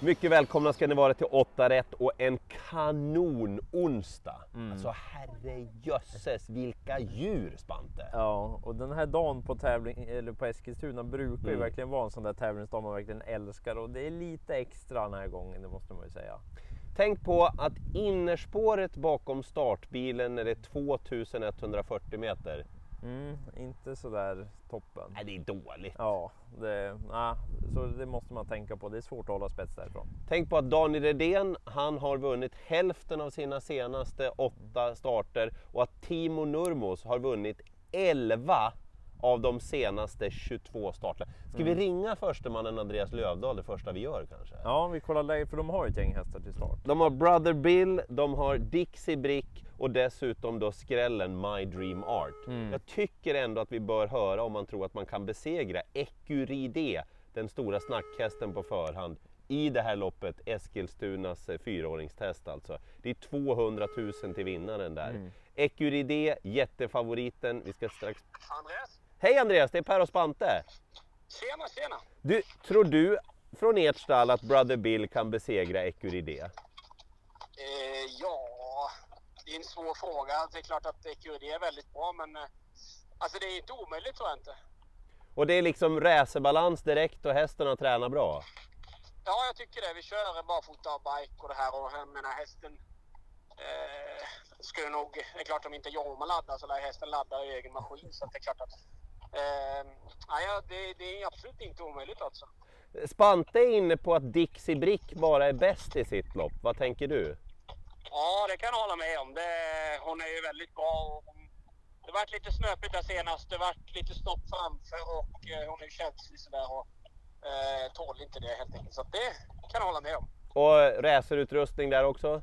Mycket välkomna ska ni vara till 8 rätt och en kanon-onsdag. Mm. Alltså herrejösses vilka djur Spante! Ja, och den här dagen på tävling eller på Eskilstuna brukar ju Mm. verkligen vara en sån där tävlingsdag man verkligen älskar och det är lite extra den här gången, det måste man ju säga. Tänk på att innerspåret bakom startbilen när det är 2140 meter, Mm, inte sådär toppen. nej det är dåligt. Ja, det, nej, så det måste man tänka på. Det är svårt att hålla spets därifrån. Tänk på att Daniel Redén, han har vunnit hälften av sina senaste åtta starter och att Timo Nurmos har vunnit 11 av de senaste 22 starterna. Ska vi ringa förstemannen Andreas Lövdahl det första vi gör kanske? Ja, vi kollar läget för de har ju ett gäng hästar till start. De har Brother Bill, de har Dixie Brick och dessutom då skrällen My Dream Art. Jag tycker ändå att vi bör höra om man tror att man kan besegra Ecuride, den stora snackhästen på förhand, i det här loppet, Eskilstunas eh, fyraåringstest alltså. Det är 200 000 till vinnaren där. Ecuride, jättefavoriten. Vi ska strax... Andreas? Hej Andreas, det är Per och Spante! Tjena, tjena! Du, tror du från ert stall att Brother Bill kan besegra Ecuride? Eh, ja, det är en svår fråga. Det är klart att EQD är väldigt bra, men eh, alltså det är inte omöjligt tror jag inte. Och det är liksom racerbalans direkt och hästen har tränat bra. Ja, jag tycker det. Vi kör barfota och bike och det här och jag menar hästen eh, skulle nog, det är klart om inte Jorma laddar så lär hästen ladda i egen maskin så att det är klart att eh, ja, det, det är absolut inte omöjligt alltså. Spante är inne på att Dixie Brick bara är bäst i sitt lopp. Vad tänker du? Ja, det kan jag hålla med om. Det, hon är ju väldigt bra. Det vart lite snöpligt där senast. Det vart lite stopp framför och eh, hon är känslig sådär och eh, tål inte det helt enkelt. Så det kan jag hålla med om. Och racerutrustning där också?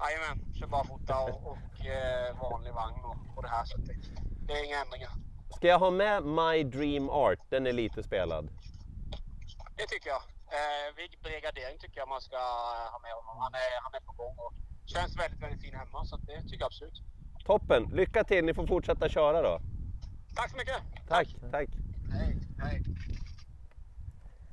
Jajamän, kör barfota och, och eh, vanlig vagn och, och det här. Så det, det är inga ändringar. Ska jag ha med My Dream Art? Den är lite spelad. Det tycker jag. Eh, vid brigardering tycker jag man ska ha med honom. Han är, han är på gång och känns väldigt, väldigt fin hemma. Så det tycker jag absolut. Toppen! Lycka till! Ni får fortsätta köra då. Tack så mycket! Tack, tack. Hej, hej.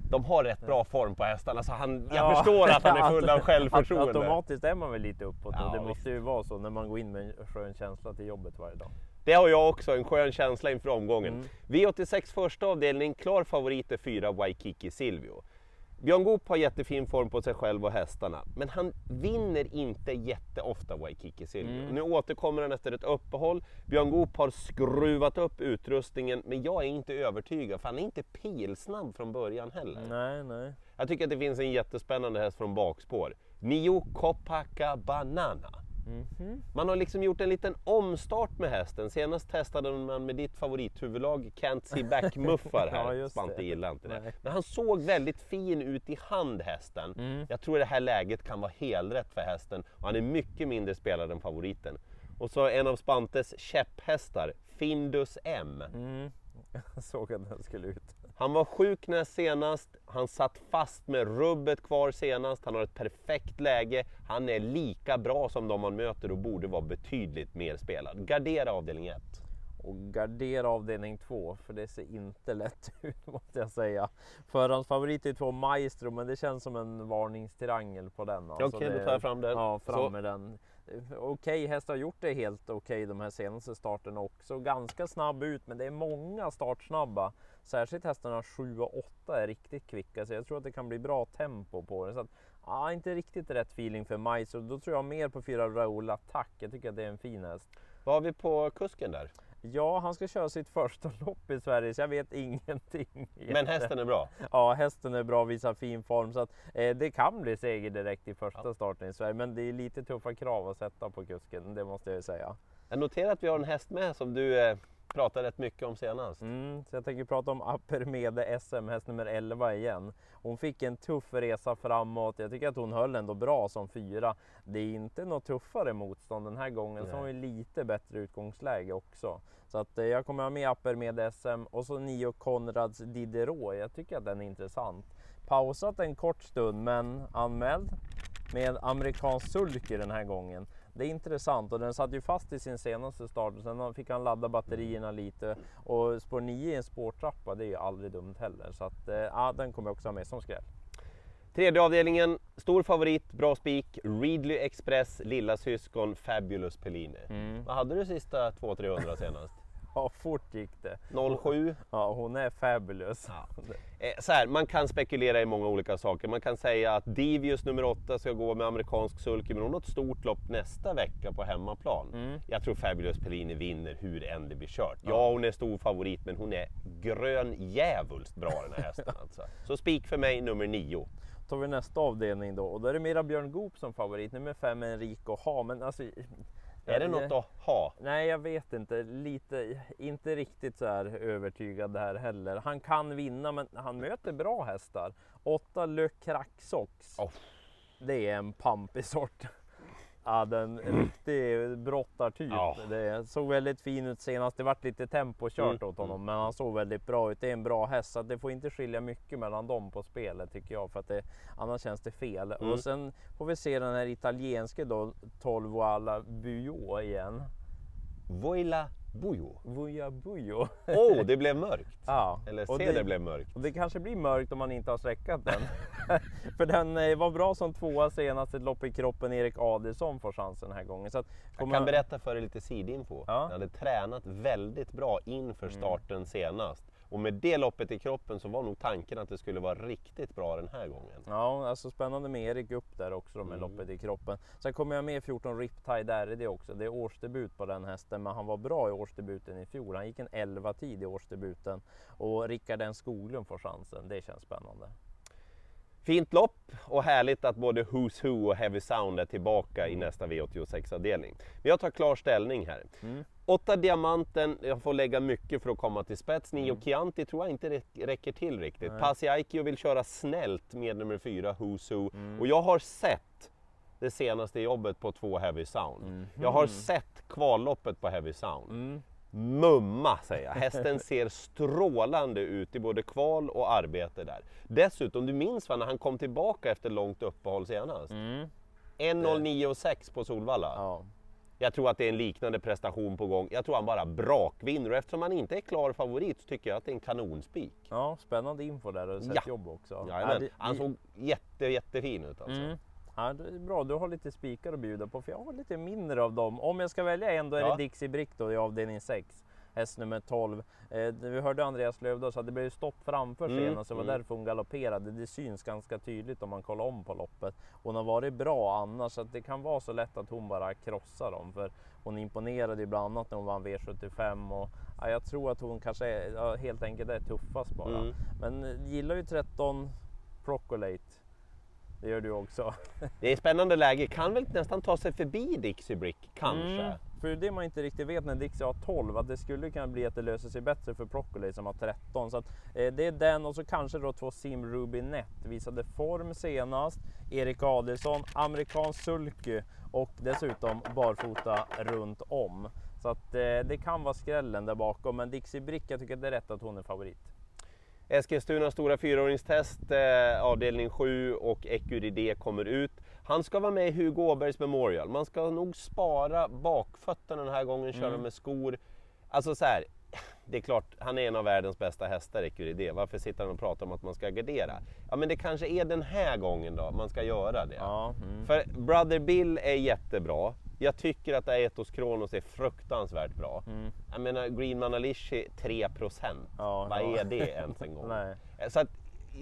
De har rätt bra form på hästarna så han, jag Ja. förstår att han är full av självförtroende. Automatiskt är man väl lite uppåt Ja, och det visst. måste ju vara så när man går in med en skön känsla till jobbet varje dag. Det har jag också, en skön känsla inför omgången. Mm. V86 första avdelning, klar favorit är fyra Waikiki Silvio. Björn Goop har jättefin form på sig själv och hästarna, men han vinner inte jätteofta Waikiki Silvio. Mm. Nu återkommer han efter ett uppehåll. Björn Goop har skruvat upp utrustningen, men jag är inte övertygad, för han är inte pilsnabb från början heller. Nej, nej. Jag tycker att det finns en jättespännande häst från bakspår. Nio Copacabana. Mhm. Man har liksom gjort en liten omstart med hästen. Senast testade man med ditt favorithuvudlag Can't See Back-muffar här. Ja, det. gillar inte det. Nej. Men han såg väldigt fin ut i hand hästen. Mm. Jag tror det här läget kan vara helrätt för hästen och han är mycket mindre spelad än favoriten. Och så en av Spantes käpphästar, Findus M. Mm. Jag såg att den skulle ut. Han var sjuk näst senast, han satt fast med rubbet kvar senast, han har ett perfekt läge, han är lika bra som de man möter och borde vara betydligt mer spelad. Gardera avdelning 1. Och gardera avdelning två, för det ser inte lätt ut måste jag säga. Förhandsfavorit är två Maestro, men det känns som en varningstriangel på den. Okej, Alltså då tar jag fram den. Ja, fram Så. med den. Okej, hästar har gjort det helt okej de här senaste starterna också. Ganska snabb ut, men det är många startsnabba. Särskilt hästarna 7 och 8 är riktigt kvicka, så jag tror att det kan bli bra tempo på det. Så att, ah, inte riktigt rätt feeling för majs och Då tror jag mer på 4 Raoul Attack. Jag tycker att det är en fin häst. Vad har vi på kusken där? Ja, han ska köra sitt första lopp i Sverige så jag vet ingenting. Men hästen är bra. Ja, hästen är bra, visar fin form så att eh, det kan bli seger direkt i första starten i Sverige. Men det är lite tuffa krav att sätta på kusken, det måste jag ju säga. Jag noterar att vi har en häst med som du eh, pratade rätt mycket om senast. Mm, så jag tänker prata om Apermede SM, häst nummer 11 igen. Hon fick en tuff resa framåt. Jag tycker att hon höll ändå bra som fyra. Det är inte något tuffare motstånd den här gången, så Nej. hon har ju lite bättre utgångsläge också. Så att eh, jag kommer ha med Apermede SM och så Nio Konrads Diderot. Jag tycker att den är intressant. Pausat en kort stund, men anmäld med amerikansk sulky den här gången. Det är intressant och den satt ju fast i sin senaste start och sen fick han ladda batterierna lite och spår 9 i en spårtrappa det är ju aldrig dumt heller så att eh, ja, den kommer jag också ha med som skräll. Tredje avdelningen, stor favorit, bra spik, Readly Express, lilla syskon Fabulous Pellini. Mm. Vad hade du sista 200-300 senast? Ja, fort gick det. 07? Ja, hon är fabulous. Eh, så här, man kan spekulera i många olika saker. Man kan säga att Divius nummer 8 ska gå med amerikansk sulky, men hon har ett stort lopp nästa vecka på hemmaplan. Mm. Jag tror Fabulous Pellini vinner hur än det blir kört. Ja, hon är stor favorit, men hon är grön djävulskt bra den här hästen alltså. Så spik för mig nummer 9. tar vi nästa avdelning då och då är det mera Björn Goop som favorit. Nummer fem är Enrico Ha, men alltså... Är det något att ha? Nej, jag vet inte. Lite, inte riktigt så här övertygad där heller. Han kan vinna, men han möter bra hästar. Åtta Le Cracksox. Oh. Det är en pampig sort. Ja, den riktig brottartyp. Ja. Det såg väldigt fin ut senast. Det vart lite tempokört Mm, åt honom, men han såg väldigt bra ut. Det är en bra häst, så det får inte skilja mycket mellan dem på spelet tycker jag, för att det, annars känns det fel. Mm. Och sen får vi se den här italienske då, 12 alla Bujo igen. Voila Bujo. Vuja Bujo. Oh, det blev mörkt! Ja, Eller och se det... blev mörkt. och det kanske blir mörkt om man inte har sträckat den. För den eh, var bra som tvåa senast, ett lopp i kroppen. Erik Adelsson får chansen den här gången. Så att, Jag kommer- kan berätta för dig lite sidinfo. Ja. Jag hade tränat väldigt bra inför Mm. starten senast. Och med det loppet i kroppen så var nog tanken att det skulle vara riktigt bra den här gången. Ja, alltså spännande med Erik upp där också då med Mm. loppet i kroppen. Sen kommer jag med 14 Riptide där i det också. Det är årsdebut på den hästen, men han var bra i årsdebuten i fjol. Han gick en 11 tid i årsdebuten och Rickard N Skoglund får chansen. Det känns spännande. Fint lopp och härligt att både Who's Who och Heavy Sound är tillbaka i nästa V86-avdelning. Men jag tar klar ställning här. Mm. Åtta Diamanten, jag får lägga mycket för att komma till spets. Nio Mm. Chianti tror jag inte räck- räcker till riktigt. Nej. Pasi Aikio vill köra snällt med nummer fyra Who's Who. Mm. Och jag har sett det senaste jobbet på två Heavy Sound. Jag har sett kvalloppet på Heavy Sound. Mm. Mumma säger jag. Hästen ser strålande ut i både kval och arbete där. Dessutom, du minns va när han kom tillbaka efter långt uppehåll senast? Mm. 1.09,6 på Solvalla. Ja. Jag tror att det är en liknande prestation på gång. Jag tror han bara brakvinner och eftersom han inte är klar favorit så tycker jag att det är en kanonspik. ja, spännande info där och sett Ja. jobb också. Ja, Han såg jätte, jättefin ut alltså. Mm. Ja, det är bra, du har lite spikar att bjuda på för jag har lite mindre av dem. Om jag ska välja en då är Ja. det Dixie Brick då i avdelning 6. Häst nummer 12. Eh, vi hörde Andreas Lövdahl så att det blev stopp framför Mm, senast så det var mm. därför hon galopperade. Det syns ganska tydligt om man kollar om på loppet. Hon har varit bra annars så att det kan vara så lätt att hon bara krossar dem. För hon imponerade ju bland annat när hon vann V75 och ja, jag tror att hon kanske är, ja, helt enkelt är tuffast bara. Mm. Men eh, gillar ju 13 Procolate. Det gör du också. Det är spännande läge, kan väl nästan ta sig förbi Dixie Brick, kanske. Mm, för det man inte riktigt vet när Dixie har 12, att det skulle kunna bli att det löser sig bättre för Broccoli som har 13. Så att, eh, det är den och så kanske då två Sim Ruby Net visade form senast. Erik Adelsson, amerikansk sulky och dessutom barfota runt om. Så att eh, det kan vara skrällen där bakom, men Dixie Brick, jag tycker det är rätt att hon är favorit. Eskilstuna stora fyraåringstest, eh, avdelning 7 och Ecuride kommer ut. Han ska vara med i Hugo Åbergs Memorial. Man ska nog spara bakfötterna den här gången, köra Mm. med skor. Alltså så här, det är klart, han är en av världens bästa hästar, Ecuride. Varför sitter han och pratar om att man ska gardera? Ja, men det kanske är den här gången då man ska göra det. Ja, mm. För Brother Bill är jättebra. Jag tycker att Aetos Kronos är fruktansvärt bra. Mm. Jag menar Green Manalishi 3%. Ja, Vad ja. är det ens en gång? Så att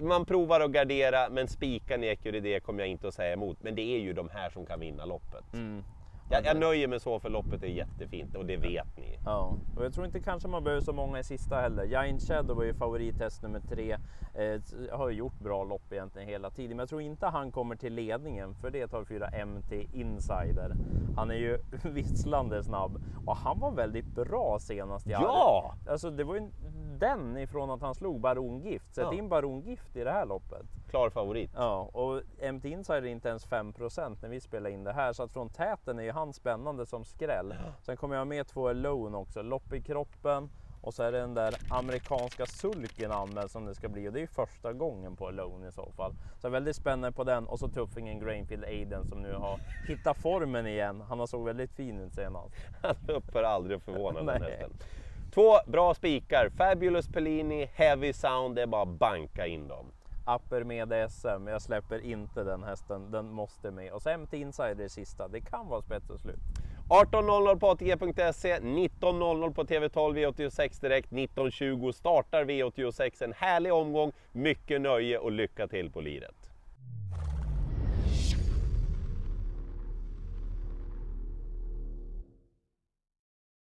man provar att gardera men spikan i Ecuride kommer jag inte att säga emot. Men det är ju de här som kan vinna loppet. Mm. Jag, jag nöjer mig så för loppet är jättefint och det vet ni. Ja, och jag tror inte kanske man behöver så många i sista heller. Giant Shadow var ju favorithäst nummer tre. Eh, har ju gjort bra lopp egentligen hela tiden, men jag tror inte han kommer till ledningen för det tar fyra MT Insider. Han är ju visslande snabb och han var väldigt bra senast i Ja! Alltså det var ju den ifrån att han slog Barongift. Sätt Ja. in Barongift i det här loppet. Klar favorit. Ja, och MT Insider är inte ens 5% när vi spelar in det här. Så att från täten är ju han spännande som skräll. Sen kommer jag med två Alone också. Lopp i kroppen. Och så är det den där amerikanska sulken anmäld som det ska bli. Och det är ju första gången på Alone i så fall. Så väldigt spännande på den. Och så tuffingen Grainfield Aiden som nu har hittat formen igen. Han har såg väldigt fin ut senast. Han upphör aldrig att förvåna den hästen. Två bra spikar. Fabulous Pellini, Heavy Sound. Det är bara att banka in dem. Upper med SM, jag släpper inte den hästen, den måste med. Och så till Insider sista, det kan vara spets och slut. 18.00 på ATG.se, 19.00 på TV12 V86 Direkt, 19.20 startar V86. En härlig omgång, mycket nöje och lycka till på liret.